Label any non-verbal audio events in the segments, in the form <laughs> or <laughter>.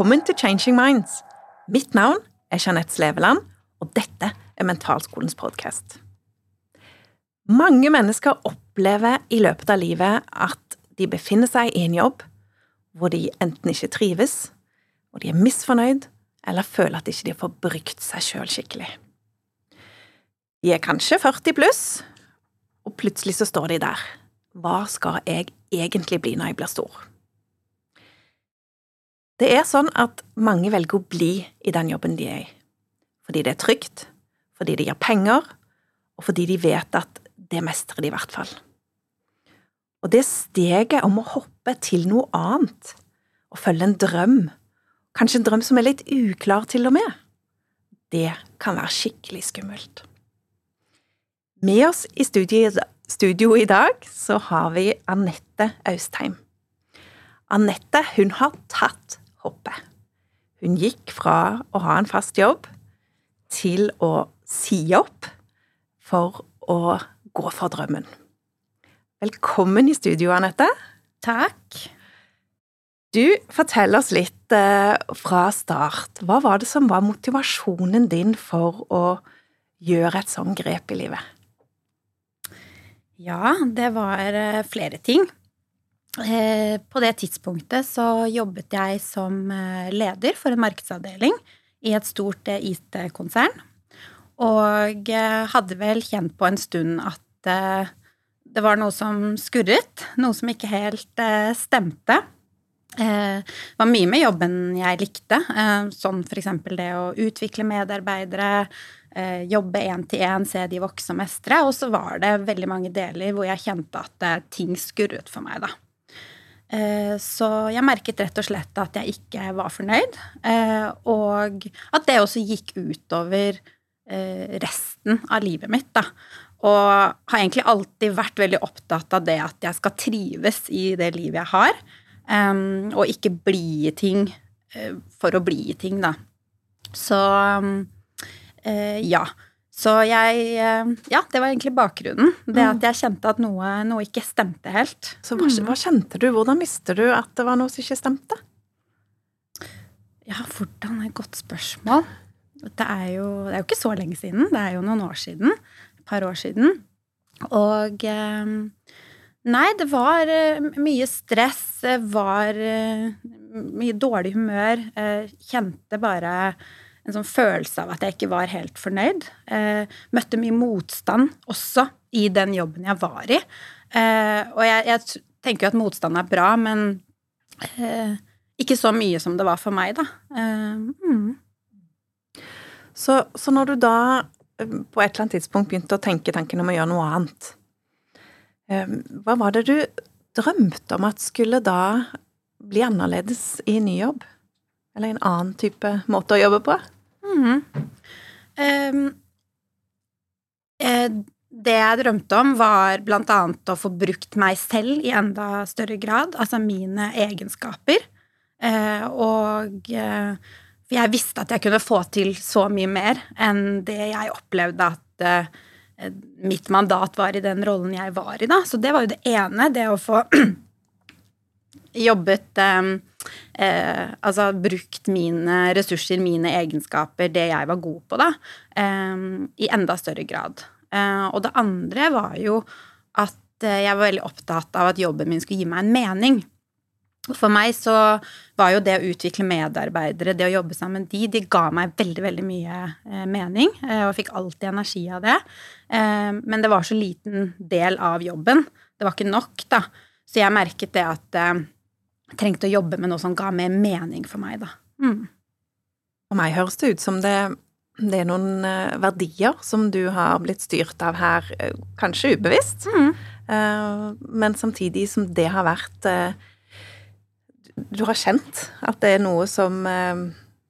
Velkommen til Changing Minds. Mitt navn er Jeanette Sleveland, og dette er Mentalskolens podkast. Mange mennesker opplever i løpet av livet at de befinner seg i en jobb hvor de enten ikke trives, hvor de er misfornøyd, eller føler at de ikke får brukt seg sjøl skikkelig. De er kanskje 40 pluss, og plutselig så står de der. Hva skal jeg egentlig bli når jeg blir stor? Det er sånn at mange velger å bli i den jobben de er i, fordi det er trygt, fordi det gir penger, og fordi de vet at det mestrer de i hvert fall. Og det steget om å hoppe til noe annet, og følge en drøm, kanskje en drøm som er litt uklar til og med, det kan være skikkelig skummelt. Med oss i studio, i dag så har vi Anette Austheim. Anette hun har tatt hoppe. Hun gikk fra å ha en fast jobb til å si opp for å gå for drømmen. Velkommen i studio, Anette. Takk. Du, fortell oss litt eh, fra start. Hva var det som var motivasjonen din for å gjøre et sånt grep i livet? Ja, det var eh, flere ting. Eh, på det tidspunktet så jobbet jeg som eh, leder for en markedsavdeling i et stort eh, IT-konsern. Og hadde vel kjent på en stund at det var noe som skurret. Noe som ikke helt stemte. Det var mye med jobben jeg likte, sånn eksempel det å utvikle medarbeidere, jobbe én til én, se de vokse og mestre. Og så var det veldig mange deler hvor jeg kjente at ting skurret for meg, da. Eh, så jeg merket rett og slett at jeg ikke var fornøyd, eh, og at det også gikk utover eh, resten av livet mitt, da. Og har egentlig alltid vært veldig opptatt av det at jeg skal trives i det livet jeg har, og ikke bli i ting for å bli i ting, da. Så ja. Så jeg eh, Ja, det var egentlig bakgrunnen. Det at mm. jeg kjente at noe, noe ikke stemte helt. Så hva, hva, kjente du? Hvordan visste du at det var noe som ikke stemte? Ja, hvordan er et godt spørsmål. Det er, jo, det er jo ikke så lenge siden. Det er jo noen år siden. Et par år siden. Og eh, Nei, det var eh, mye stress, var mye dårlig humør. Kjente bare en sånn følelse av at jeg ikke var helt fornøyd. Eh, møtte mye motstand også i den jobben jeg var i. Eh, og jeg, jeg, tenker jo at motstand er bra, men eh, ikke så mye som det var for meg, da. Eh, mm. Så, så, når du da eh, på et eller annet tidspunkt begynte å tenke tanken om å gjøre noe annet, eh, hva var det du drømte om at skulle da bli annerledes i ny jobb? Eller en annen type måte å jobbe på? Mm. Um, det jeg drømte om, var annet å få brukt meg selv i enda større grad, altså mine egenskaper. Uh, og uh, jeg visste at jeg kunne få til så mye mer enn det jeg opplevde at uh, mitt mandat var i den rollen jeg var i, da. Så det var jo det ene, det å få <clears throat> jobbet eh, eh, Altså brukt mine ressurser, mine egenskaper, det jeg var god på, da, eh, i enda større grad. Eh, og det andre var jo at eh, jeg var veldig opptatt av at jobben min skulle gi meg en mening. For meg så var jo det å utvikle medarbeidere, det å jobbe sammen de, de ga meg veldig, veldig mye eh, mening, og fikk alltid energi av det. men det var så liten del av jobben. Det var ikke nok, da. Så jeg merket det at trengte å jobbe med noe som ga mer mening for meg, da. Mm. For meg høres det ut som det, det, er noen eh, verdier som du har blitt styrt av her, eh, kanskje ubevisst, mm. Eh, men samtidig som det har vært Du har kjent at det er noe som,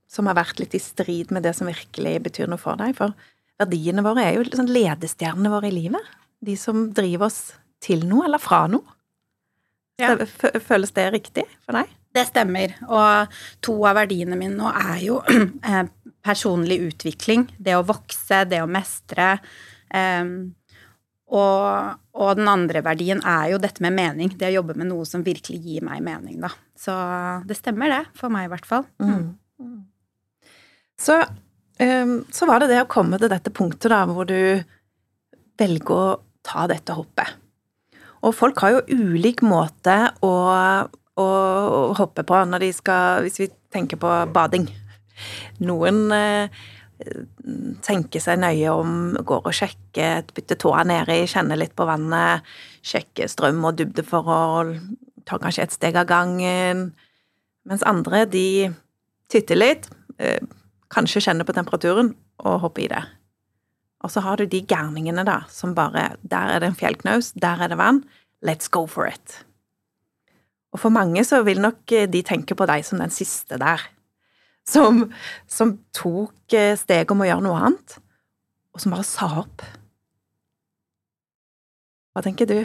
som har vært litt i strid med det som virkelig betyr noe for deg. For verdiene våre er jo liksom ledestjernene våre i livet. De som driver oss til noe eller fra noe. Ja. Føles det riktig for deg? Det stemmer. Og to av verdiene mine nå er jo <clears throat> eh, personlig utvikling. Det å vokse, det å mestre. Um, Og, og, den andre verdien er jo dette med mening. Det å jobbe med noe som virkelig gir meg mening, da. Så det stemmer, det. For meg, i hvert fall. Mm. mm. Så, um, så, var det det å komme til dette punktet da, hvor du velger å ta dette hoppet. Og folk har jo ulik måte å, å, hoppe på når de skal Hvis vi tenker på bading. Noen eh, tenker seg nøye om, går og sjekker, bytter tåa nedi, kjenner litt på vannet, sjekker strøm og dybdeforhold, tar kanskje et steg av gangen, mens andre, de titter litt, eh, kanskje kjenner på temperaturen og hopper i det. Og så har du de gærningene, da, som bare Der er det en fjellknaus, der er det vann, let's go for it. Og for mange så vil nok de tenke på deg som den siste der som, som tok eh, steget om å gjøre noe annet, og som bare sa opp. Hva tenker du?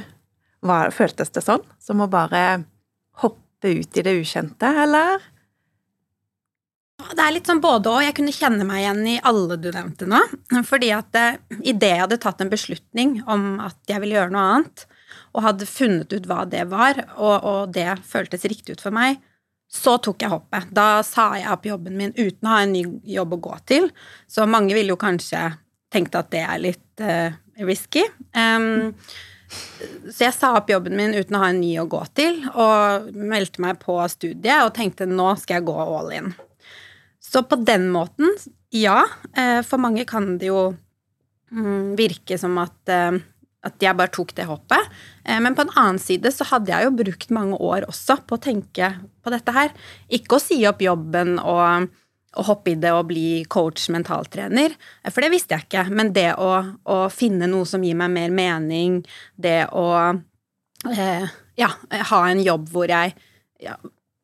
Hva, føltes det sånn? Som å bare hoppe ut i det ukjente, eller? Det er litt sånn både og. Jeg kunne kjenne meg igjen i alle du nevnte nå. Fordi at eh, idet jeg hadde tatt en beslutning om at jeg ville gjøre noe annet, og hadde funnet ut hva det var, og, og det føltes riktig ut for meg, så tok jeg hoppet. Da sa jeg opp jobben min uten å ha en ny jobb å gå til. Så mange ville jo kanskje tenkt at det er litt uh, risky. Um, så jeg sa opp jobben min uten å ha en ny å gå til, og meldte meg på studiet og tenkte nå skal jeg gå all in. Så på den måten, ja. Uh, for mange kan det jo um, virke som at uh, at jeg bare tok det hoppet. Eh, men på en annen side så hadde jeg jo brukt mange år også på å tenke på dette her. Ikke å si opp jobben og, og hoppe i det og bli coach, mentaltrener, eh, for det visste jeg ikke. Men det å, å finne noe som gir meg mer mening, det å eh, ja, ha en jobb hvor jeg ja,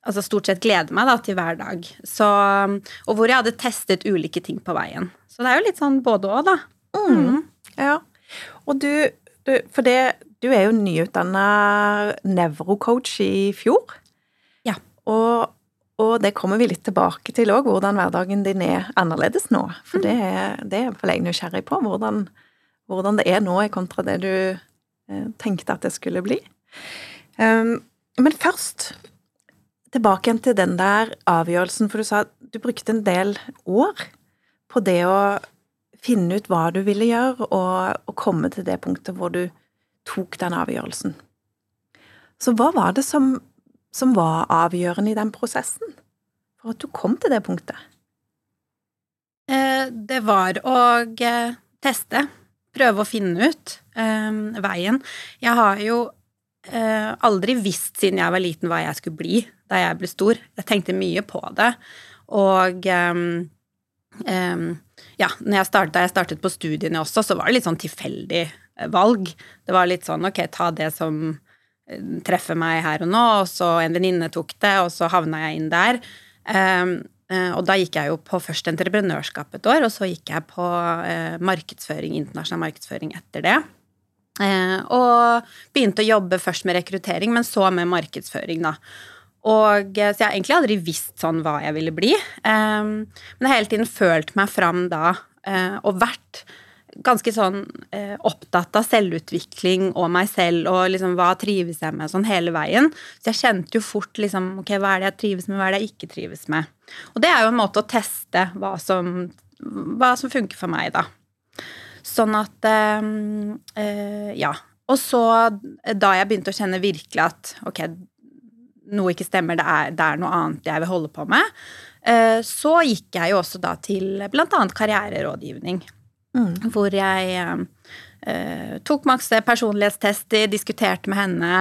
altså stort sett gleder meg da, til hver dag. Så, og hvor jeg hadde testet ulike ting på veien. Så det er jo litt sånn både og, da. Mm. Mm. Ja. Og du du, for det, du er jo nyutdanna nevrocoach i fjor. Ja. Og, og, det kommer vi litt tilbake til òg, hvordan hverdagen din er annerledes nå. For mm. det, det er for jeg nysgjerrig på, hvordan, hvordan, det er nå kontra det du eh, tenkte at det skulle bli. Um, men først tilbake igjen til den der avgjørelsen, for du sa at du brukte en del år på det å finne ut hva du ville gjøre, og, og komme til det punktet hvor du tok den avgjørelsen. Så hva var det som, som var avgjørende i den prosessen for at du kom til det punktet? Eh, det var å eh, teste, prøve å finne ut um, veien. Jeg har jo eh, aldri visst siden jeg var liten hva jeg skulle bli da jeg ble stor. Jeg tenkte mye på det, og eh, eh, ja, jeg startet, da jeg startet på studiene også, så var det litt sånn tilfeldig eh, valg. Det var litt sånn ok, ta det som eh, treffer meg her og nå, og så en venninne tok det, og så havna jeg inn der. Um, og da gikk jeg jo på først entreprenørskap et år, og så gikk jeg på markedsføring, internasjonal markedsføring etter det. Uh, og begynte å jobbe først med rekruttering, men så med markedsføring, da. Og, eh, så jeg har egentlig aldri visst sånn hva jeg ville bli. Um, men jeg har hele tiden følt meg fram da, uh, og vært ganske sånn uh, opptatt av selvutvikling og meg selv og liksom hva trives jeg med sånn hele veien. Så jeg kjente jo fort liksom ok, hva er det jeg trives med, hva er det jeg ikke trives med. Og det er jo en måte å teste hva som, hva som funker for meg, da. Sånn at eh, uh, ja. Og så, da jeg begynte å kjenne virkelig at ok, noe ikke stemmer, det er, det er, noe annet jeg vil holde på med, eh, så gikk jeg jo også da til annet karriererådgivning. Mm. Hvor jeg eh, tok masse personlighetstester, diskuterte med henne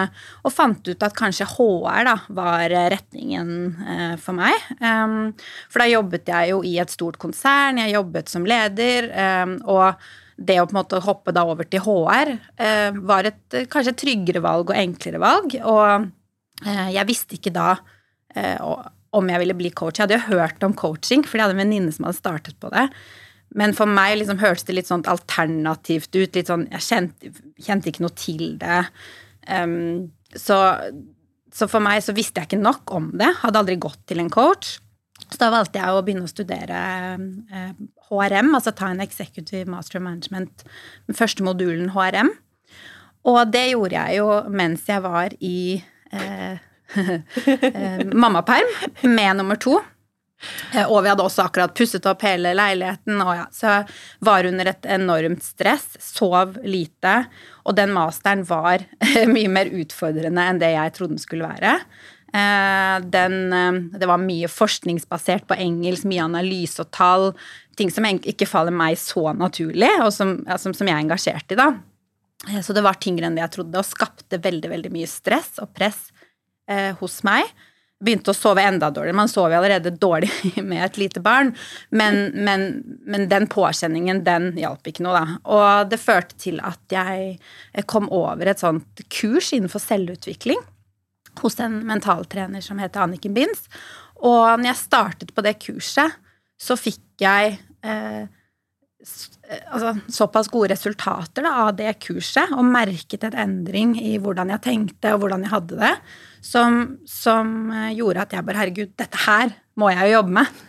og fant ut at kanskje HR da var retningen uh, for meg. Um, for da jobbet jeg jo i et stort konsern, jeg jobbet som leder, um, og det å på en måte hoppe da over til HR eh, var et kanskje et tryggere valg og enklere valg. Og Eh, jeg visste ikke da eh, om jeg ville bli coach. Jeg hadde jo hørt om coaching, for jeg hadde en venninne som hadde startet på det. Men for meg liksom hørtes det litt sånn alternativt ut. litt sånn, Jeg kjente, kjente ikke noe til det. Um, så, så, for meg så visste jeg ikke nok om det. Hadde aldri gått til en coach. Så da valgte jeg å begynne å studere eh, HRM, altså ta en Executive Master Management, den første modulen HRM. Og det gjorde jeg jo mens jeg var i eh, <laughs> eh, mammaperm med nummer to. Eh, og vi hadde også akkurat pusset opp hele leiligheten. Og ja, så var under et enormt stress, sov lite. Og den masteren var <laughs> mye mer utfordrende enn det jeg trodde den skulle være. Eh, den, eh, det var mye forskningsbasert på engelsk, mye analyse og tall. Ting som ikke faller meg så naturlig, og som, som, som jeg er engasjert i, da. Så det var tyngre enn det jeg trodde, og skapte veldig, veldig mye stress og press eh, hos meg begynte å sove enda dårligere. Man sover allerede dårlig <laughs> med et lite barn, men, men, men den påkjenningen, den hjalp ikke noe, da. Og det førte til at jeg kom over et sånt kurs innenfor selvutvikling hos en mentaltrener som heter Anniken Binds. Og når jeg startet på det kurset, så fikk jeg eh, Eh, altså, såpass gode resultater da, av det kurset, og merket en endring i hvordan jeg tenkte og hvordan jeg hadde det, som, som eh, gjorde at jeg bare Herregud, dette her må jeg jo jobbe med.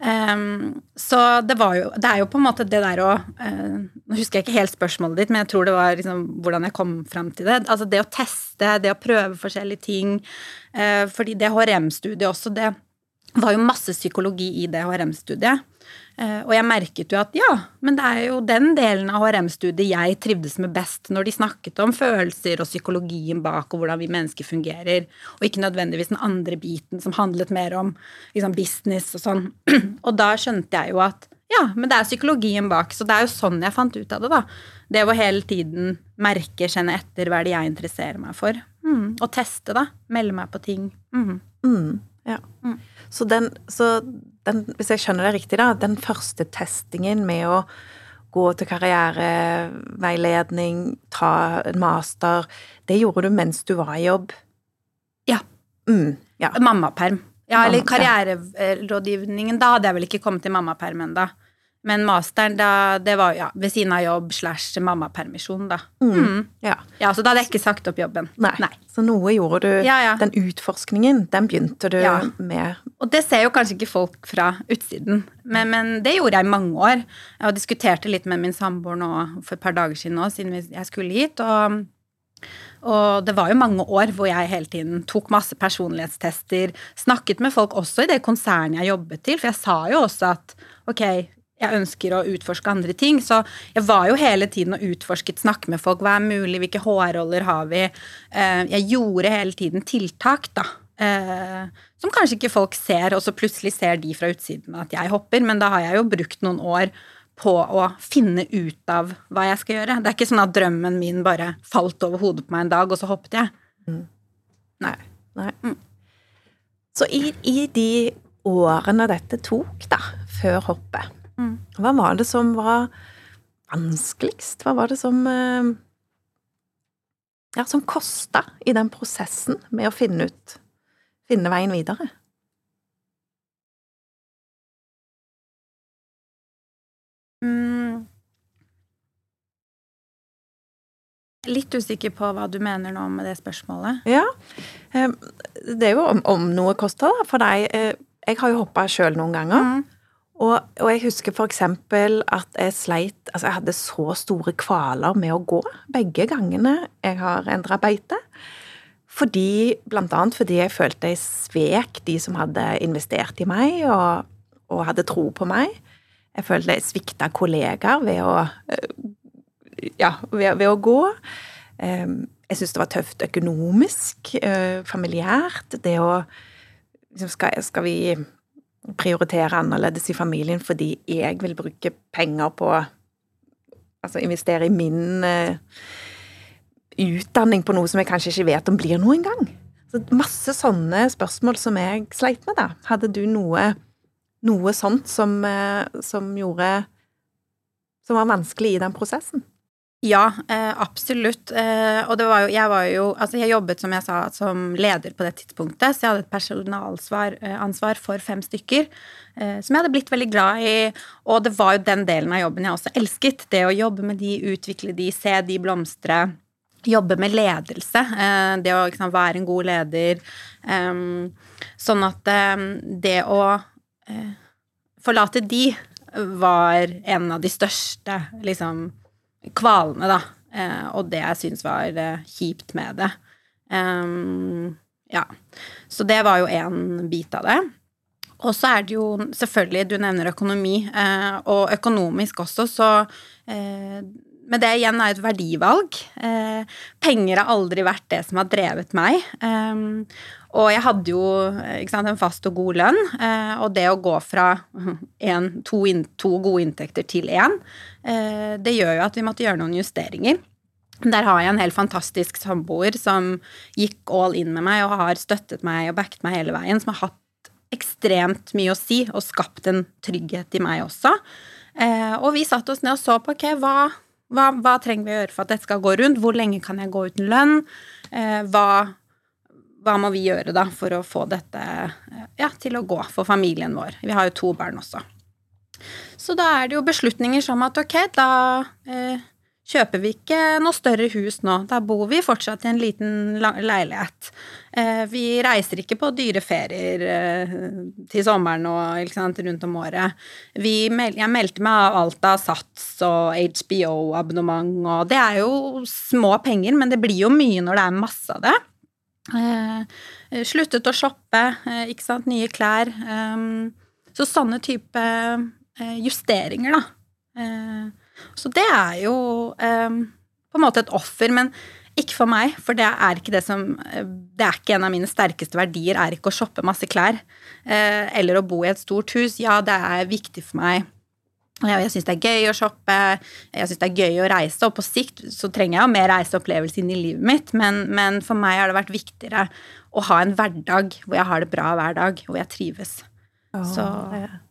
Um, så det var jo Det er jo på en måte det der å uh, Nå husker jeg ikke helt spørsmålet ditt, men jeg tror det var liksom hvordan jeg kom fram til det. Altså det å teste, det å prøve forskjellige ting. Uh, fordi det HRM-studiet også, det var jo masse psykologi i det HRM-studiet. Eh, og jeg merket jo at ja, men det er jo den delen av HRM-studiet jeg trivdes med best, når de snakket om følelser og psykologien bak og hvordan vi mennesker fungerer, og ikke nødvendigvis den andre biten som handlet mer om liksom, business og sånn. <clears throat> Og da skjønte jeg jo at ja, men det er psykologien bak, så det er jo sånn jeg fant ut av det, da. Det å hele tiden merke, kjenne etter hva er det jeg interesserer meg for. Mm. Og teste, da. Melde meg på ting. Mm. Mm. Ja. Mm. Så, den, så den, hvis jeg skjønner det riktig, da, den første testingen med å gå til karriereveiledning, ta en master, det gjorde du mens du var i jobb? Ja. Mm, ja. Mammaperm. Ja, eller karriererådgivningen. Da hadde jeg vel ikke kommet til mammaperm ennå. Men masteren, da, det var ja, ved siden av jobb slash mammapermisjon, da. Mm. Mm. Ja. ja. Så da hadde jeg ikke sagt opp jobben. Nei. Nei. Så noe gjorde du ja, ja. Den utforskningen, den begynte du med. Og det ser jo kanskje ikke folk fra utsiden, men, men, det gjorde jeg i mange år. Jeg diskuterte litt med min samboer nå for et par dager siden, nå, siden jeg skulle hit. og og det var jo mange år hvor jeg hele tiden tok masse personlighetstester, snakket med folk også i det konsernet jeg jobbet til, for jeg sa jo også at ok, jeg ønsker å utforske andre ting. Så jeg var jo hele tiden og utforsket, snakke med folk. Hva er mulig? Hvilke HR-roller har vi? Eh, jeg gjorde hele tiden tiltak, da. Eh, som kanskje ikke folk ser, og så plutselig ser de fra utsiden at jeg hopper. Men da har jeg jo brukt noen år på å finne ut av hva jeg skal gjøre. Det er ikke sånn at drømmen min bare falt over hodet på meg en dag, og så hoppet jeg. Mm. Nei. Nei. Mm. Så i, i de årene dette tok, da, før hoppet. Hva var det som var vanskeligst? Hva var det som eh, Ja, som kosta i den prosessen med å finne ut Finne veien videre? Mm. Litt usikker på hva du mener nå med det spørsmålet. Ja, eh, det er jo om, om noe koster for deg. Eh, jeg har jo hoppa sjøl noen ganger. Mm. Og, og, jeg husker eksempel at jeg sleit Altså, jeg hadde så store kvaler med å gå begge gangene jeg har endra beite. Fordi, blant annet fordi jeg følte jeg svek de som hadde investert i meg og, og hadde tro på meg. Jeg følte jeg svikta kollegaer ved å Ja, ved, ved å gå. Jeg syntes det var tøft økonomisk, øh, familiært. Det å liksom, skal, skal vi prioritere annerledes i familien fordi jeg vil bruke penger på Altså investere i min uh, utdanning på noe som jeg kanskje ikke vet om blir noe engang. Så masse sånne spørsmål som jeg sleit med, da. Hadde du noe, noe sånt som, uh, som gjorde Som var vanskelig i den prosessen? Ja, eh, absolutt. Eh, og var jo, jeg var jo Altså, jeg jobbet, som jeg sa, som leder på det tidspunktet, så jeg hadde et personalansvar eh, for fem stykker. Som jeg hadde blitt veldig glad i. Og det var jo den delen av jobben jeg også elsket. Det å jobbe med de, utvikle de, se de blomstre. Jobbe med ledelse. Det å liksom, være en god leder. Sånn at det å forlate de var en av de største liksom kvalene, da. eh, og det jeg syns var eh, kjipt med det. Um, ja. Så det var jo én bit av det. Og så er det jo selvfølgelig, du nevner økonomi, eh, og økonomisk også, så eh, Men det igjen er et verdivalg. Eh, penger har aldri vært det som har drevet meg. Eh, og jeg hadde jo sant, en fast og god lønn, eh, og det å gå fra <laughs> en, to, in, to, gode inntekter til én, eh, det gjør jo at vi måtte gjøre noen justeringer. Der har jeg en helt fantastisk samboer som gikk all in med meg og har støttet meg og backet meg hele veien, som har hatt ekstremt mye å si og skapt en trygghet i meg også. Og vi satte oss ned og så på ok, hva, hva, hva, trenger vi å gjøre for at dette skal gå rundt? Hvor lenge kan jeg gå uten lønn? Eh, hva, hva, må vi gjøre da for å få dette ja, til å gå for familien vår? Vi har jo to barn også. Så da er det jo beslutninger som at ok, da eh, kjøper vi ikke noe større hus nå. Da bor vi fortsatt i en liten leilighet. Eh, vi reiser ikke på dyre ferier eh, til sommeren og sant, rundt om året. Vi, jeg meldte meg av alt av Sats og HBO-abonnement, og det er jo små penger, men det blir jo mye når det er masse av det. Eh, sluttet å shoppe, ikke sant, nye klær. Så sånne type justeringer, da så det er jo um, på en måte et offer, men ikke for meg, for det er ikke det som Det er ikke en av mine sterkeste verdier, er ikke å shoppe masse klær. Uh, eller å bo i et stort hus. Ja, det er viktig for meg. Jeg syns det er gøy å shoppe, jeg syns det er gøy å reise, og på sikt så trenger jeg jo mer reiseopplevelse inn i livet mitt, men, men, for meg har det vært viktigere å ha en hverdag hvor jeg har det bra hver dag, hvor jeg trives. Oh, så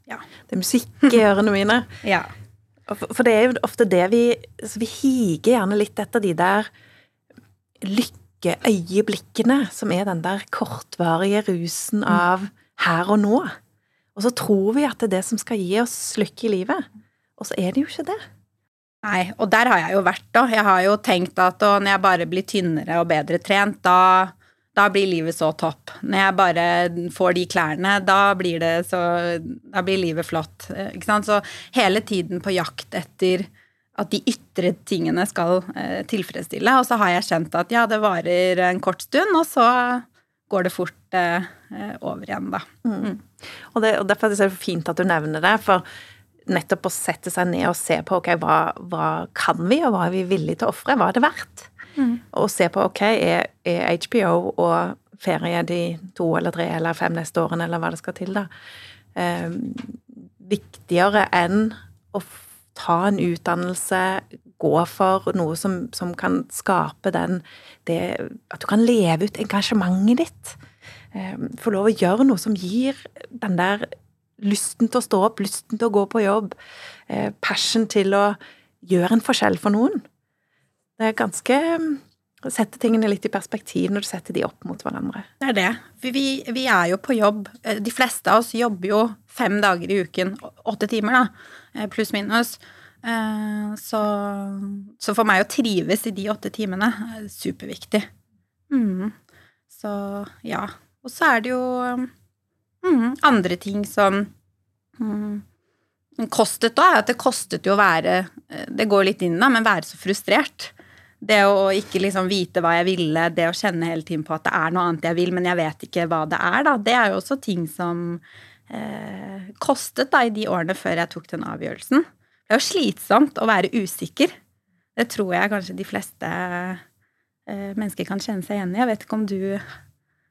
ja. Det er musikk i ørene mine. <laughs> ja. For det er jo ofte det vi så Vi higer gjerne litt etter de der lykkeøyeblikkene, som er den der kortvarige rusen mm. av her og nå. Og så tror vi at det er det som skal gi oss lykke i livet. Og så er det jo ikke det. Nei, og der har jeg jo vært, da. Jeg har jo tenkt at når jeg bare blir tynnere og bedre trent, da da blir livet så topp. Når jeg bare får de klærne, da blir det så Da blir livet flott. Ikke sant? Så hele tiden på jakt etter at de ytre tingene skal eh, tilfredsstille. Og så har jeg kjent at ja, det varer en kort stund, og så går det fort eh, over igjen, da. Mm. Mm. Og, det, og, derfor er det så fint at du nevner det, for nettopp å sette seg ned og se på ok, hva, hva kan vi, og hva er vi villige til å ofre? Hva er det verdt? Mm. Og se på ok, er, er, HBO og ferie de to eller tre eller fem neste årene, eller hva det skal til, da, eh, viktigere enn å ta en utdannelse, gå for noe som, som kan skape den det, At du kan leve ut engasjementet ditt. Eh, få lov å gjøre noe som gir den der lysten til å stå opp, lysten til å gå på jobb, eh, passion til å gjøre en forskjell for noen. Det er ganske å sette tingene litt i perspektiv når du setter de opp mot hverandre. Det er det. Vi, vi, er jo på jobb. Eh, de fleste av oss jobber jo fem dager i uken. Åtte timer, da. Eh, pluss minus. Eh, så, så, for meg å trives i de åtte timene er superviktig. Mm. Så ja. Og så er det jo mm, andre ting som mm, kostet da, at det kostet jo å være Det går litt inn da, men være så frustrert. Det å ikke liksom vite hva jeg ville, det å kjenne hele tiden på at det er noe annet jeg vil, men jeg vet ikke hva det er, da, det er jo også ting som eh, kostet da i de årene før jeg tok den avgjørelsen. Det er jo slitsomt å være usikker. Det tror jeg kanskje de fleste eh, mennesker kan kjenne seg igjen i. Jeg vet ikke om du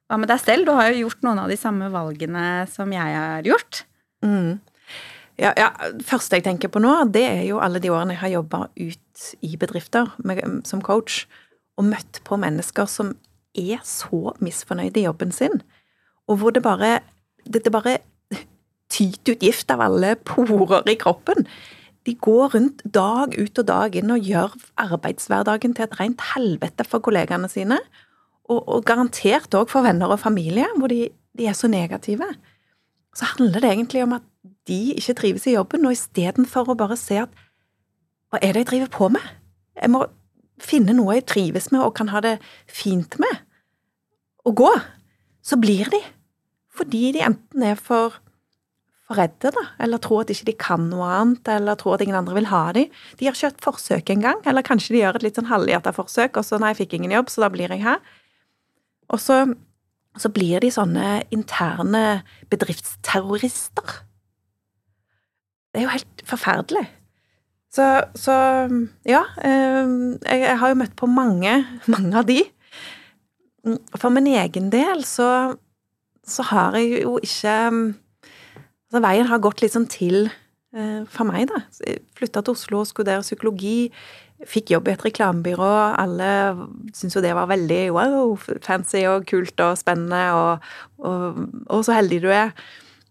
Hva med deg selv? Du har jo gjort noen av de samme valgene som jeg har gjort. Mm. Ja, ja, første jeg tenker på nå, det er jo alle de årene jeg har jobba ut i bedrifter med, som coach, og møtt på mennesker som er så misfornøyde i jobben sin, og hvor det bare det, det bare tyter ut gift av alle porer i kroppen. De går rundt dag ut og dag inn og gjør arbeidshverdagen til et rent helvete for kollegaene sine, og, og garantert òg for venner og familie, hvor de, de er så negative. Så handler det egentlig om at de ikke trives i jobben, og istedenfor å bare se at hva er det jeg driver på med? Jeg må finne noe jeg trives med og kan ha det fint med, og gå. Så blir de. Fordi de enten er for, for redde, da, eller tror at ikke de kan noe annet, eller tror at ingen andre vil ha dem. De har ikke et forsøk engang, eller kanskje de gjør et litt sånn halvhjerta forsøk, og så nei, jeg fikk ingen jobb, så da blir jeg her. Og så, så blir de sånne interne bedriftsterrorister. Det er jo helt forferdelig. Så, så ja, eh, jeg, jeg har jo møtt på mange, <laughs> mange av de. For min egen del så, så har jeg jo ikke Altså, veien har gått litt sånn til eh, for meg, da. Flytta til Oslo studerte psykologi. Fikk jobb i et reklamebyrå. Alle syntes jo det var veldig wow, fancy og kult og spennende, og, og, og så heldig du er.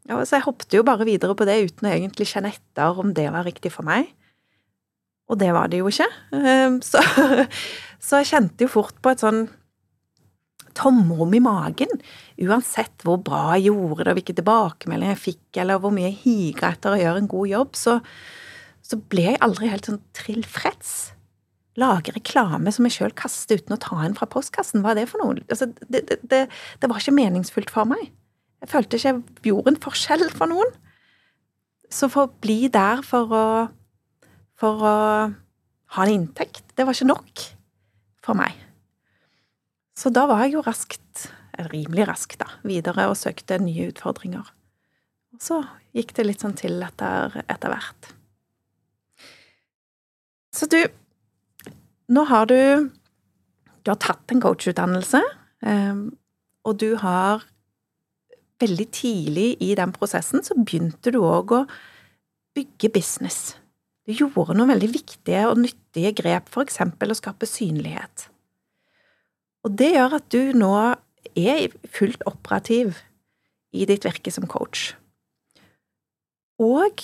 Ja, så jeg hoppet jo bare videre på det uten å egentlig kjenne etter om det var riktig for meg. Og det var det jo ikke. Eh, så, <laughs> så jeg kjente jo fort på et sånn tomrom i magen. Uansett hvor bra jeg gjorde det, og hvilke tilbakemeldinger jeg fikk, eller hvor mye jeg higa etter å gjøre en god jobb, så, så ble jeg aldri helt sånn tilfreds. Lage reklame som jeg sjøl kaster uten å ta en fra postkassen, hva er det for noe? Altså, det, det, det, det, var ikke meningsfullt for meg. Jeg følte ikke jeg gjorde en forskjell for noen. Så for å bli der for å, for å ha en inntekt, det var ikke nok for meg. Så da var jeg jo raskt, rimelig raskt, da, videre og søkte nye utfordringer. Og så gikk det litt sånn til etter, etter hvert. Så du, nå har du Du har tatt en coachutdannelse, ehm, og du har Veldig tidlig i den prosessen så begynte du òg å bygge business. Du gjorde noen veldig viktige og nyttige grep, for eksempel å skape synlighet. Og det gjør at du nå er fullt operativ i ditt virke som coach. Og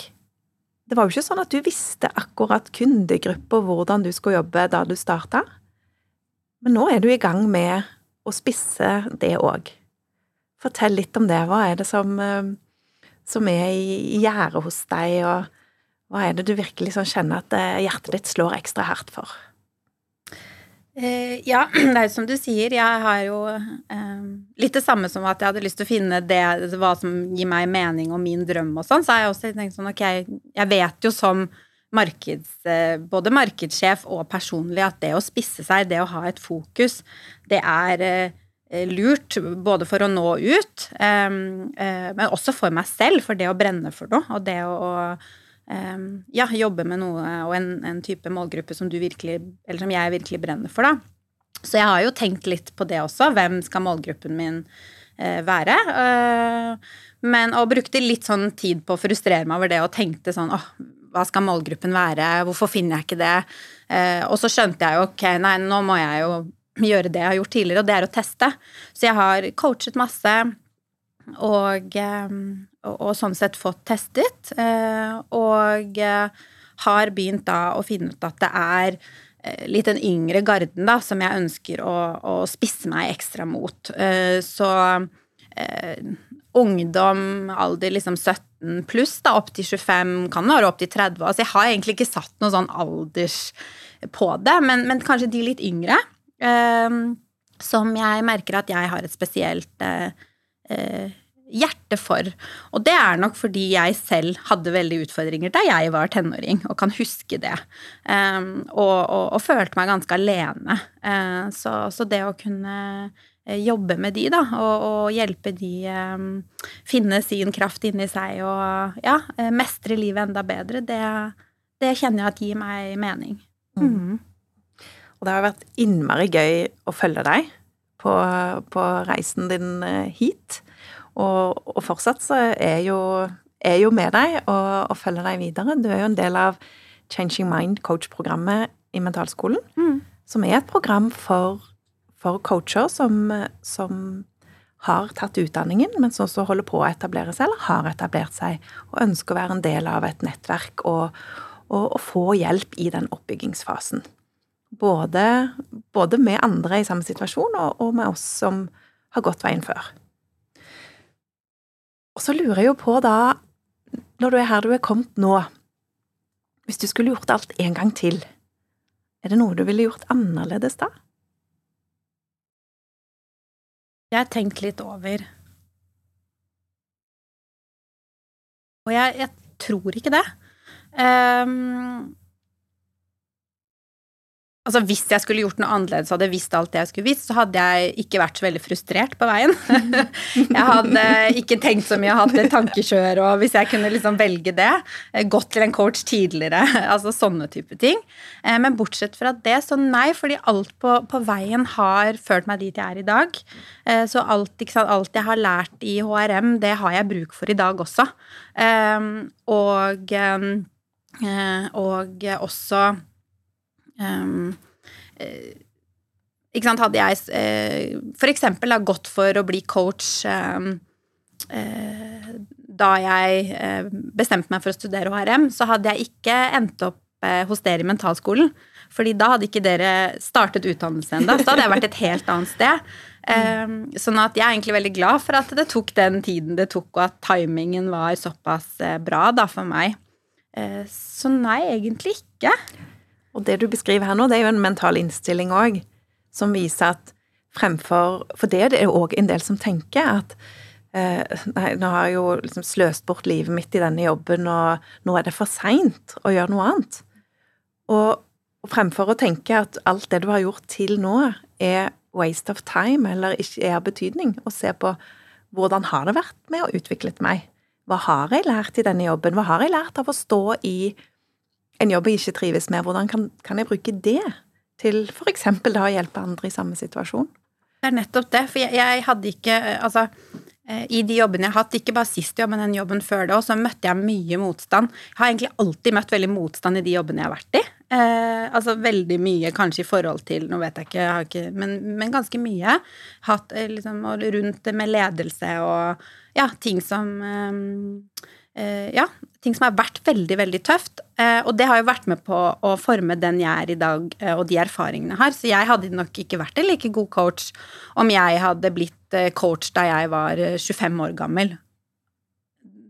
det var jo ikke sånn at du visste akkurat kundegruppa hvordan du skulle jobbe da du starta, men nå er du i gang med å spisse det òg. Fortell litt om det. Hva er det som, eh, som er i gjære hos deg, og hva er det du virkelig sånn kjenner at eh, hjertet ditt slår ekstra hardt for? Eh, ja, <clears throat> det er jo som du sier. Jeg har jo eh, litt det samme som at jeg hadde lyst til å finne det, hva som gir meg mening og min drøm og sånn. Så har jeg også tenkt sånn ok, jeg vet jo som markeds, eh, både markedssjef og personlig at det å spisse seg, det å ha et fokus, det er eh, lurt både for å nå ut, eh, eh, men også for meg selv, for det å brenne for noe og det å ja, jobbe med noe og en, en, type målgruppe som du virkelig, eller som jeg virkelig brenner for, da. Så jeg har jo tenkt litt på det også. Hvem skal målgruppen min uh, være? Men, og brukte litt sånn tid på å frustrere meg over det og tenkte sånn åh, hva skal målgruppen være? Hvorfor finner jeg ikke det? Og så skjønte jeg jo ok, nei, nå må jeg jo gjøre det jeg har gjort tidligere, og det er å teste. Så jeg har coachet masse og, og, og sånn sett fått testet. Eh, og eh, har begynt da å finne ut at det er eh, litt den yngre garden da, som jeg ønsker å, å spisse meg ekstra mot. Så ungdom, alder liksom 17 pluss, da, opp til 25, kan være opp til 30. Altså jeg har egentlig ikke satt noe sånn alders på det, men, men kanskje de litt yngre. Som jeg merker at jeg har et spesielt hjerte for. Og det er nok fordi jeg selv hadde veldig utfordringer da jeg var tenåring, og kan huske det. Um, og, og, og, følte meg ganske alene. Uh, så, så, det å kunne eh, jobbe med de, da, og, og hjelpe de um, finne sin kraft inni seg og ja, eh, mestre livet enda bedre, det, det kjenner jeg at gir meg mening. Mm. Og det har vært innmari gøy å følge deg på, på reisen din hit. Og, og fortsatt så er jo, er jo med deg og, og, følger deg videre. Du er jo en del av Changing Mind coach-programmet i Mentalskolen, mm. som er et program for, for coacher som, som, har tatt utdanningen, men som også holder på å etablere seg, eller har etablert seg, og ønsker å være en del av et nettverk og, og, og få hjelp i den oppbyggingsfasen. Både, både, med andre i samme situasjon, og, og med oss som har gått veien før. Og så lurer jeg jo på da, når du er her du er kommet nå, hvis du skulle gjort alt en gang til, er det noe du ville gjort annerledes da? Jeg har tenkt litt over Og jeg, jeg tror ikke det. Um, Altså Hvis jeg skulle gjort noe annerledes og hadde visst alt det jeg skulle visst, så hadde jeg ikke vært så veldig frustrert på veien. <laughs> jeg hadde ikke tenkt så mye, og hatt et tankekjør, og hvis jeg kunne liksom velge det, eh, gått til en coach tidligere, <laughs> altså sånne type ting. Eh, men bortsett fra det, så nei, fordi alt på, på veien har ført meg dit jeg er i dag. Eh, så alt, sant, alt, jeg har lært i HRM, det har jeg bruk for i dag også. Og, og også Um, ikke sant, hadde jeg uh, for eksempel gått for å bli coach um, uh, da jeg uh, bestemte meg for å studere HRM, så hadde jeg ikke endt opp hos dere i mentalskolen. Fordi da hadde ikke dere startet utdannelse ennå. Så hadde jeg vært et helt annet sted. Um, sånn at jeg er egentlig veldig glad for at det tok den tiden det tok, og at timingen var såpass bra da for meg. så nei, egentlig ikke. Og det du beskriver her nå, det er jo en mental innstilling òg, som viser at fremfor For det er det òg en del som tenker at eh, Nei, nå har jeg jo liksom sløst bort livet mitt i denne jobben, og nå er det for seint å gjøre noe annet. Og, og, fremfor å tenke at alt det du har gjort til nå, er waste of time, eller ikke er av betydning, og se på hvordan har det vært med å utvikle meg? Hva har jeg lært i denne jobben? Hva har jeg lært av å stå i en jobb jeg ikke trives med, hvordan kan, kan jeg bruke det til f.eks. da å hjelpe andre i samme situasjon? Det er nettopp det, for jeg, jeg hadde ikke Altså, eh, i de jobbene jeg har hatt, ikke bare sist jobb, men den jobben før det òg, så møtte jeg mye motstand. Jeg har egentlig alltid møtt veldig motstand i de jobbene jeg har vært i. Eh, altså veldig mye kanskje i forhold til Nå vet jeg ikke, jeg ikke men, men, ganske mye. Hatt eh, liksom rundt med ledelse og ja, ting som Eh, ja, ting som har vært veldig, veldig tøft. Eh, og det har jo vært med på å forme den jeg er i dag, eh, og de erfaringene jeg har. Så jeg hadde nok ikke vært en like god coach om jeg hadde blitt coach da jeg var 25 år gammel.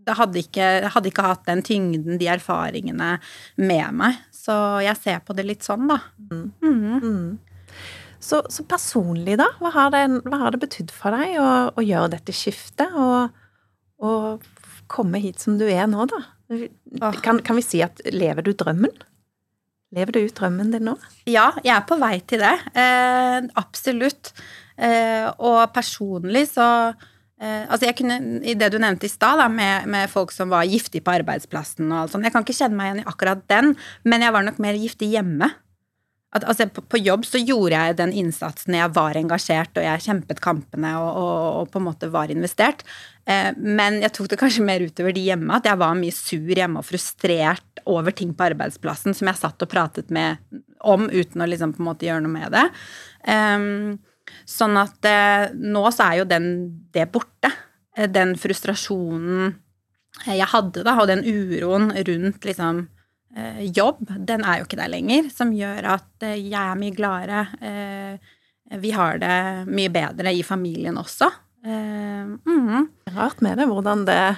Det hadde ikke, hadde ikke hatt den tyngden, de erfaringene, med meg. Så jeg ser på det litt sånn, da. Mm. Mm. Mm. Så, så, personlig, da? Hva har det, hva har det betydd for deg å, å gjøre dette skiftet? Og, og komme hit som du er nå, da? Kan, kan, vi si at lever du drømmen? Lever du ut drømmen din nå? Ja, jeg er på vei til det. Eh, absolutt. Eh, og personlig så eh, Altså, jeg kunne I det du nevnte i stad, med, med, folk som var giftige på arbeidsplassen og alt sånt Jeg kan ikke kjenne meg igjen i akkurat den, men jeg var nok mer giftig hjemme at, altså, på, på, jobb så gjorde jeg den innsatsen, jeg var engasjert, og jeg kjempet kampene og, og, og på en måte var investert. Eh, men jeg tok det kanskje mer utover de hjemme, at jeg var mye sur hjemme og frustrert over ting på arbeidsplassen som jeg satt og pratet med om uten å liksom på en måte gjøre noe med det. Eh, sånn at eh, nå så er jo den, det borte. Eh, den frustrasjonen jeg hadde, da, og den uroen rundt liksom jobb, den er jo ikke der lenger, som gjør at eh, jeg er mye gladere. Eh, vi har det mye bedre i familien også. Mm. Rart med det, hvordan det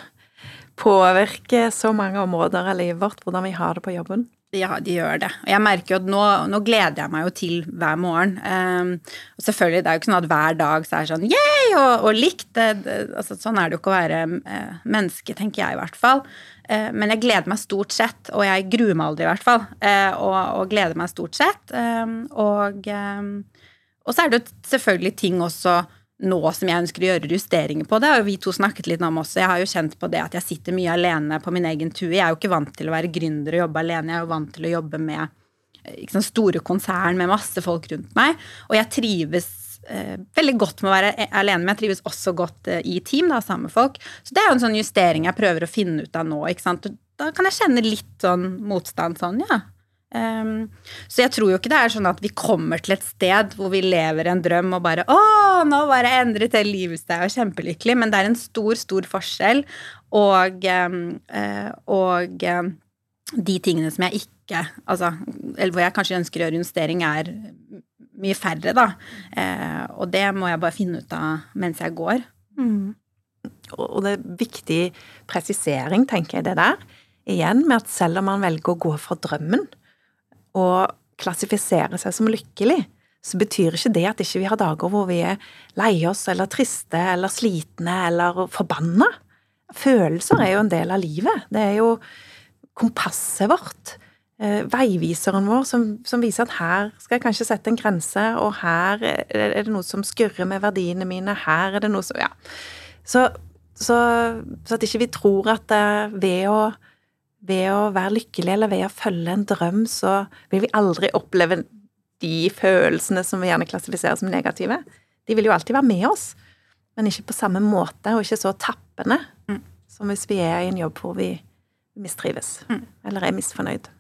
påvirker så mange områder av livet vårt, hvordan vi har det på jobben. Ja, de gjør det. Og jeg merker jo at nå, nå gleder jeg meg jo til hver morgen. Um, og selvfølgelig, det er jo ikke sånn at hver dag så er det sånn yeah! og, og likt. Det, det, altså, sånn er det jo ikke å være uh, menneske, tenker jeg i hvert fall. Uh, men jeg gleder meg stort sett, og jeg gruer meg aldri i hvert fall. Uh, og, og, gleder meg stort sett. Um, og, um, og så er det jo selvfølgelig ting også nå som jeg ønsker å gjøre justeringer på. Det har vi to snakket litt om også. Jeg har jo kjent på det at jeg sitter mye alene på min egen tue. Jeg er jo ikke vant til å være gründer og jobbe alene. Jeg er jo vant til å jobbe med liksom, store konsern med masse folk rundt meg. Og jeg trives eh, veldig godt med å være alene, men jeg trives også godt eh, i team da, sammen med folk. Så det er jo en sånn justering jeg prøver å finne ut av nå. Da kan jeg kjenne litt sånn motstand sånn, ja. Um, så jeg tror jo ikke det er sånn at vi kommer til et sted hvor vi lever en drøm og bare 'Å, nå bare endret hele livet seg og kjempelykkelig', men det er en stor, stor forskjell. Og, um, uh, og um, de tingene som jeg ikke Altså, eller hvor jeg kanskje ønsker å gjøre justering, er mye færre, da. Uh, og det må jeg bare finne ut av mens jeg går. Mm. Og det er viktig presisering, tenker jeg, det der. Igjen med at selv om man velger å gå for drømmen, å klassifisere seg som lykkelig, så betyr ikke det at ikke vi har dager hvor vi er lei oss eller triste eller slitne eller forbanna. følelser er jo en del av livet. Det er jo kompasset vårt. Eh, veiviseren vår som, som, viser at her skal jeg kanskje sette en grense, og her er det noe som skurrer med verdiene mine, her er det noe som Ja. Så, så, så at ikke vi tror at ved å, ved å være lykkelig eller ved å følge en drøm, så vil vi aldri oppleve de følelsene som vi gjerne klassifiserer som negative. De vil jo alltid være med oss, men ikke på samme måte, og ikke så tappende mm. som hvis vi er i en jobb hvor vi mistrives, mm. eller er misfornøyd.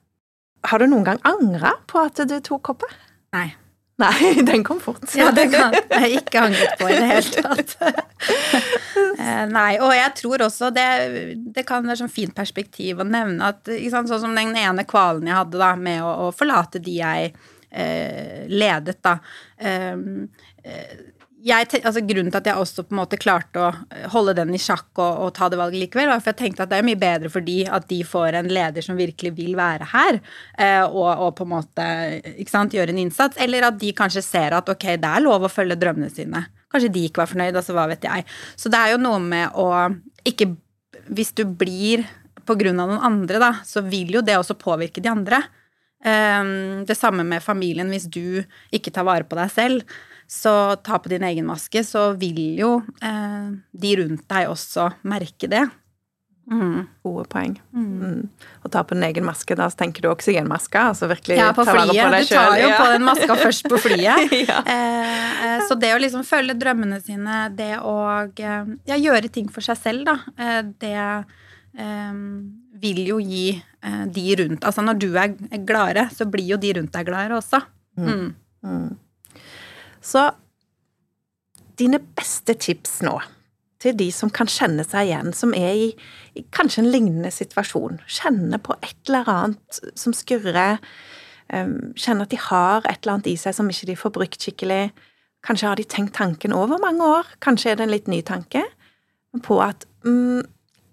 Har du noen gang angra på at du tok hoppet? Nei. Nei, <laughs> den kom fort. Ja, den kan jeg ikke angret på i det hele tatt. <laughs> Eh, nei, og jeg tror også det, det kan være sånn fint perspektiv å nevne at sant, sånn som den ene kvalen jeg hadde da med å, å forlate de jeg eh, ledet, da. Eh, eh jeg, altså, grunnen til at jeg også på en måte klarte å eh, holde den i sjakk og, og, ta det valget likevel, var for jeg tenkte at det er mye bedre for de at de får en leder som virkelig vil være her, eh, og, og, på en måte sant, gjøre en innsats, eller at de kanskje ser at ok, det er lov å følge drømmene sine. Kanskje de ikke var fornøyd, altså hva vet jeg. Så det er jo noe med å ikke Hvis du blir på grunn av noen andre, da, så vil jo det også påvirke de andre. Um, det samme med familien hvis du ikke tar vare på deg selv så ta på din egen maske, så vil jo eh, de rundt deg også merke det. Mm. Gode poeng. Mm. Mm. Å ta på din egen maske, da tenker du oksygenmaske? Altså virkelig ja, på flyet. På du tar jo ja. på den maska først på flyet. <laughs> ja. eh, eh, så det å liksom følge drømmene sine, det å eh, ja, gjøre ting for seg selv, da, eh, det eh, vil jo gi de rundt Altså når du er gladere, så blir jo de rundt deg gladere også. Mm. Så dine beste tips nå til de som kan kjenne seg igjen, som er i, i kanskje en lignende situasjon, Kjenne på et eller annet som skurrer, um, kjenne at de har et eller annet i seg som ikke de får brukt skikkelig, kanskje har de tenkt tanken over mange år, kanskje er det en litt ny tanke, på at mm,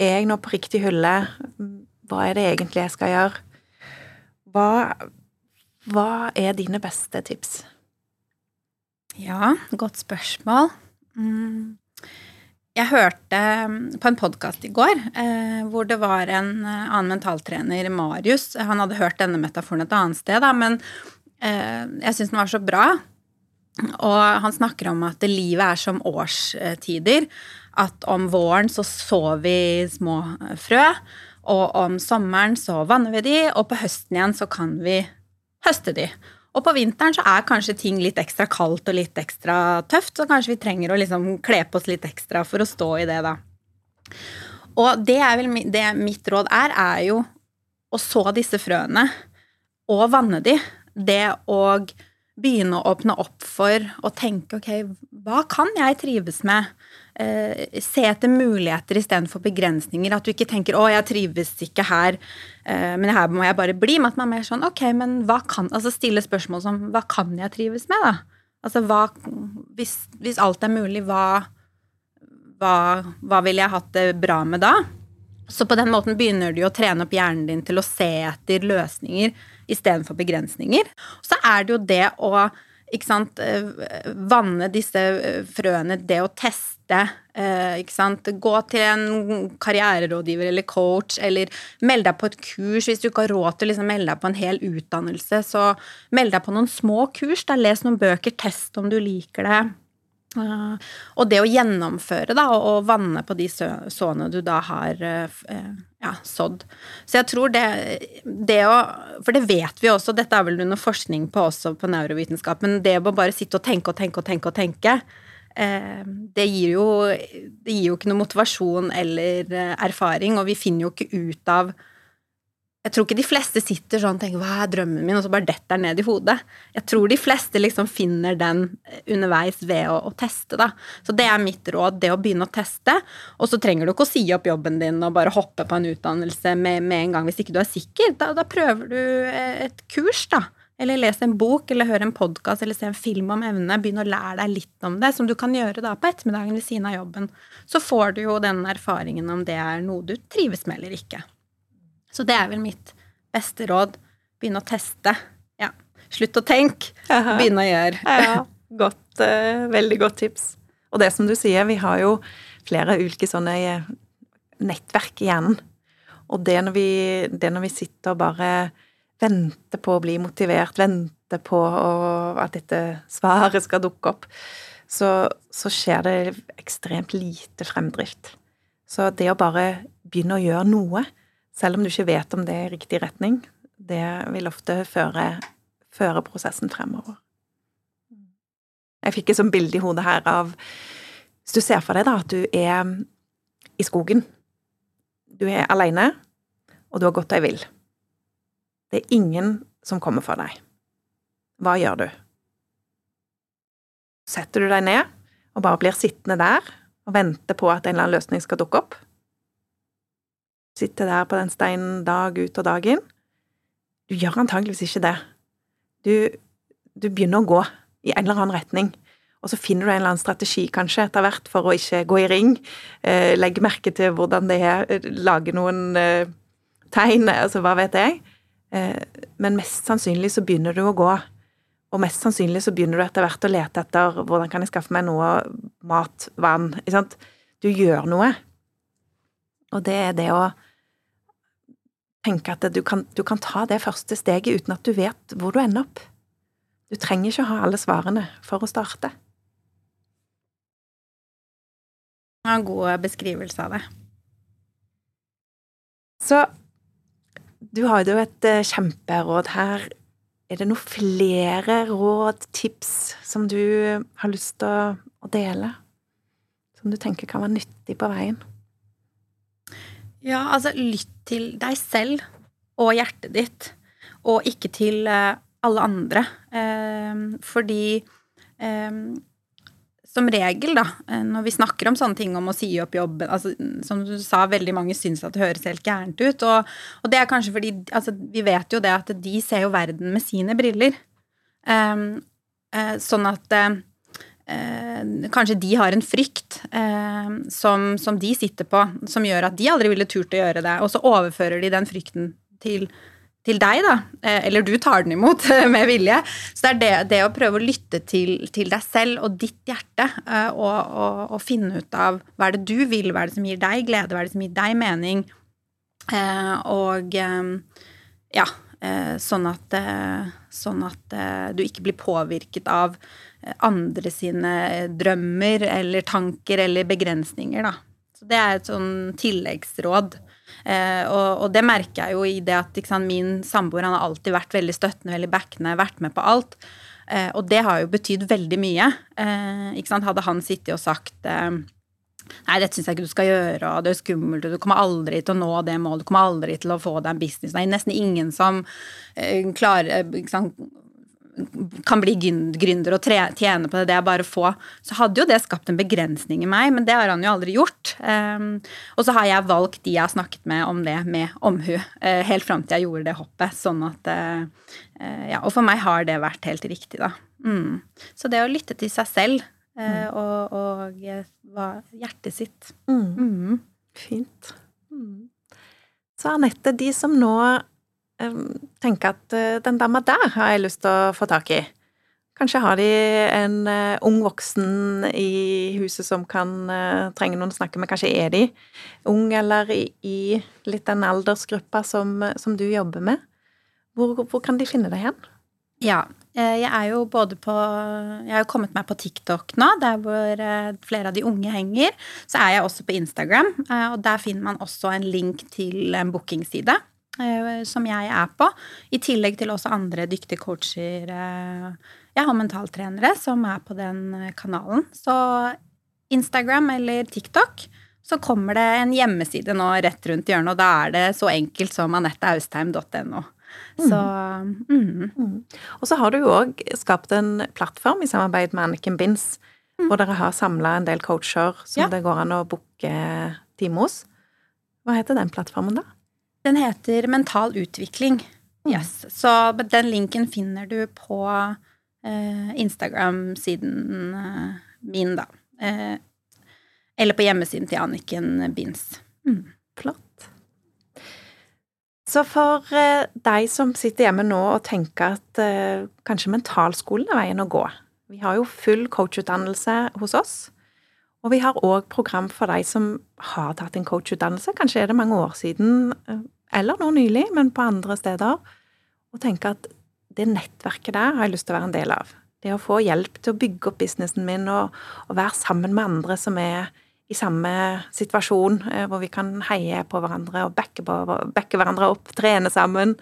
er jeg nå på riktig hylle, hva er det egentlig jeg skal gjøre? Hva, hva er dine beste tips? Ja, godt spørsmål. Mm. Jeg hørte mm, på en podkast i går eh, hvor det var en eh, annen mentaltrener, Marius. Han hadde hørt denne metaforen et annet sted, men eh, jeg syns den var så bra. Og han snakker om at livet er som årstider. At om våren så sår vi små frø, og om sommeren så vanner vi de, og på høsten igjen så kan vi høste de. Og på vinteren så er kanskje ting litt ekstra kaldt og litt ekstra tøft, så kanskje vi trenger å liksom kle på oss litt ekstra for å stå i det, da. Og det er vel det mitt råd er, er jo å så disse frøene og vanne de. Det å begynne å åpne opp for å tenke ok, hva kan jeg trives med? Eh, se etter muligheter istedenfor begrensninger. At du ikke tenker 'å, jeg trives ikke her, eh, men her må jeg bare bli'. Men at man er mer sånn 'ok, men hva kan Altså stille spørsmål som 'hva kan jeg trives med', da? Altså hva Hvis, hvis alt er mulig, hva, hva, hva ville jeg hatt det bra med da? Så på den måten begynner du å trene opp hjernen din til å se etter løsninger istedenfor begrensninger. Så er det jo det å ikke sant, eh, vanne disse frøene, det å teste Eh, ikke sant? Gå til en karriererådgiver eller coach, eller meld deg på et kurs. Hvis du ikke har råd til å liksom melde deg på en hel utdannelse, så meld deg på noen små kurs. Da Les noen bøker, test om du liker det. Uh, og det å gjennomføre da, og, vanne på de såene du da har uh, ja, sådd. Så jeg tror det, det å For det vet vi også, dette er vel noe forskning på også på neurovitenskap, men det å bare sitte og tenke og tenke og tenke og tenke, Eh, det gir, jo, det gir jo ikke noe motivasjon eller eh, erfaring, og vi finner jo ikke ut av jeg tror ikke de fleste sitter sånn og tenker 'hva er drømmen min', og så bare detter den ned i hodet. Jeg tror de fleste liksom finner den underveis ved å, å, teste, da. Så det er mitt råd, det å begynne å teste. Og så trenger du ikke å si opp jobben din og bare hoppe på en utdannelse med, med en gang hvis ikke du er sikker. Da, da prøver du eh, et kurs, da. Eller les en bok, eller hør en podkast, eller se en film om evne. Begynn å lære deg litt om det, som du kan gjøre da på ettermiddagen ved siden av jobben. Så får du jo den erfaringen om det er noe du trives med eller ikke. Så det er vel mitt beste råd. Begynne å teste. Ja. Slutt å tenke, begynne å gjøre. Ja, <laughs> godt, uh, veldig godt tips. Og det som du sier, vi har jo flere ulike sånne eh, nettverk i hjernen. Og det når vi, det når vi sitter og bare venter på å bli motivert, venter på å, at dette svaret skal dukke opp, så, så skjer det ekstremt lite fremdrift. Så det å bare begynne å gjøre noe, selv om du ikke vet om det er i riktig retning, det vil ofte føre, føre prosessen fremover. Jeg fikk et sånt bilde i hodet her av Hvis du ser for deg da at du er i skogen. Du er aleine, og du har gått deg vill. Det er ingen som kommer for deg. Hva gjør du? Setter du deg ned og bare blir sittende der og vente på at en eller annen løsning skal dukke opp. Sitte der på den steinen dag ut og dag inn. Du gjør antageligvis ikke det. Du, du begynner å gå i en eller annen retning. Og så finner du en eller annen strategi, kanskje, etter hvert, for å ikke gå i ring. Eh, legge merke til hvordan det er, eh, lage noen eh, tegn, altså hva vet jeg. Eh, men mest sannsynlig så begynner du å gå. Og mest sannsynlig så begynner du etter hvert å lete etter hvordan kan jeg skaffe meg noe mat, vann? Du gjør noe. Og det er det å tenke at du kan, du kan ta det første steget uten at du vet hvor du ender opp. Du trenger ikke ha alle svarene for å starte. Ja, en god beskrivelse av det. Så du har jo et eh, kjemperåd her er det noen flere råd, tips, som du har lyst til å, å dele? Som du tenker kan være nyttig på veien? Ja, altså lytt til deg selv og hjertet ditt, og ikke til uh, alle andre. Uh, fordi uh, som regel, da, eh, når vi snakker om sånne ting om å si opp jobben altså, Som du sa, veldig mange syns at det høres helt gærent ut. Og, og det er kanskje fordi altså, Vi vet jo det at de ser jo verden med sine briller. Um, uh, sånn at uh, kanskje de har en frykt uh, som, som, de sitter på, som gjør at de aldri ville turt å gjøre det. Og så overfører de den frykten til til deg, da. Eh, eller du tar den imot <laughs> med vilje. Så det er det, det å prøve å lytte til, til, deg selv og ditt hjerte, eh, og, og, og, finne ut av hva er det du vil, hva er det som gir deg glede, hva er det som gir deg mening, eh, og ja, sånn at, sånn at du ikke blir påvirket av andre sine drømmer eller tanker eller begrensninger, da. Så det er et sånn tilleggsråd. Eh, og, og, det merker jeg jo i det at sant, min samboer han har alltid vært veldig støttende, veldig backende, vært med på alt. Eh, og det har jo betydd veldig mye. Eh, Hadde han sittet og sagt eh, Nei, dette syns jeg ikke du skal gjøre, og det er skummelt, og du kommer aldri til å nå det målet, du kommer aldri til å få deg en business. Er nesten ingen som eh, klarer sant, kan bli gründer og tjene på det, det er bare få, så hadde jo det skapt en begrensning i meg, men det har han jo aldri gjort. Um, og så har jeg valgt de jeg har snakket med om det, med omhu, uh, helt fram til jeg gjorde det hoppet. Sånn at uh, uh, Ja, og for meg har det vært helt riktig, da. Mm. Så det å lytte til seg selv mm. og, og hjertet sitt mm. mm. Fint. Mm. Så Anette, de som nå tenker at eh, den dama der har jeg lyst til å få tak i. Kanskje har de en ung voksen i huset som kan trenge noen å snakke med. Kanskje er de ung eller i, i litt den aldersgruppa som, som du jobber med. Hvor, hvor, kan de finne deg hen? Ja, jeg er jo både på Jeg har jo kommet meg på TikTok nå, der hvor flere av de unge henger. Så er jeg også på Instagram, og der finner man også en link til en bookingside. Eh, som jeg er på. I tillegg til også andre dyktige coacher. Eh, jeg har mentaltrenere som er på den eh, kanalen. Så Instagram eller TikTok, så kommer det en hjemmeside nå rett rundt hjørnet, og da er det så enkelt som anetteaustheim.no. Så mm. Mm. Og så har du jo òg skapt en plattform i samarbeid med Anniken Binds, mm. hvor dere har samla en del coacher som ja. det går an å booke time hos. Hva heter den plattformen, da? Den heter Mental utvikling. Mm. Yes. Så den linken finner du på eh, Instagram-siden eh, min, da. Eh, eller på hjemmesiden til Anniken Binds. Mm. Flott. Så for eh, deg som sitter hjemme nå og tenker at eh, kanskje mentalskolen er veien å gå Vi har jo full coachutdannelse hos oss. Og vi har òg program for deg som har tatt en coachutdannelse. Kanskje er det mange år siden, eh, eller nå nylig, men på andre steder. Og tenker at det nettverket der har jeg lyst til å være en del av. Det å få hjelp til å bygge opp businessen min og, og være sammen med andre som er i samme situasjon, eh, hvor vi kan heie på hverandre og backe, på, backe hverandre opp, trene sammen.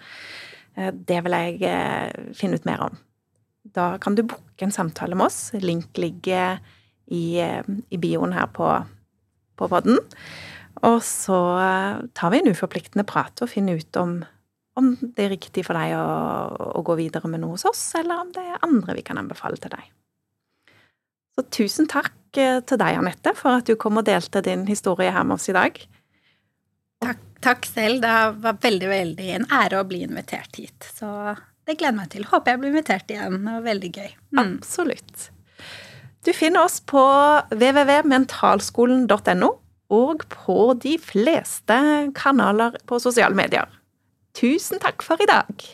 Eh, det vil jeg eh, finne ut mer om. Da kan du booke en samtale med oss. Link ligger i, i bioen her på, på podden. Og så tar vi en uforpliktende prat og finner ut om, om det er riktig for deg å, å, gå videre med noe hos oss, eller om det er andre vi kan anbefale til deg. Så tusen takk til deg, Anette, for at du kom og delte din historie her med oss i dag. Takk, takk selv. Det var veldig, veldig en ære å bli invitert hit. Så det gleder meg til. Håper jeg blir invitert igjen. Det var veldig gøy. Mm. Absolutt. Du finner oss på www.mentalskolen.no og på de fleste kanaler på sosiale medier. Tusen takk for i dag.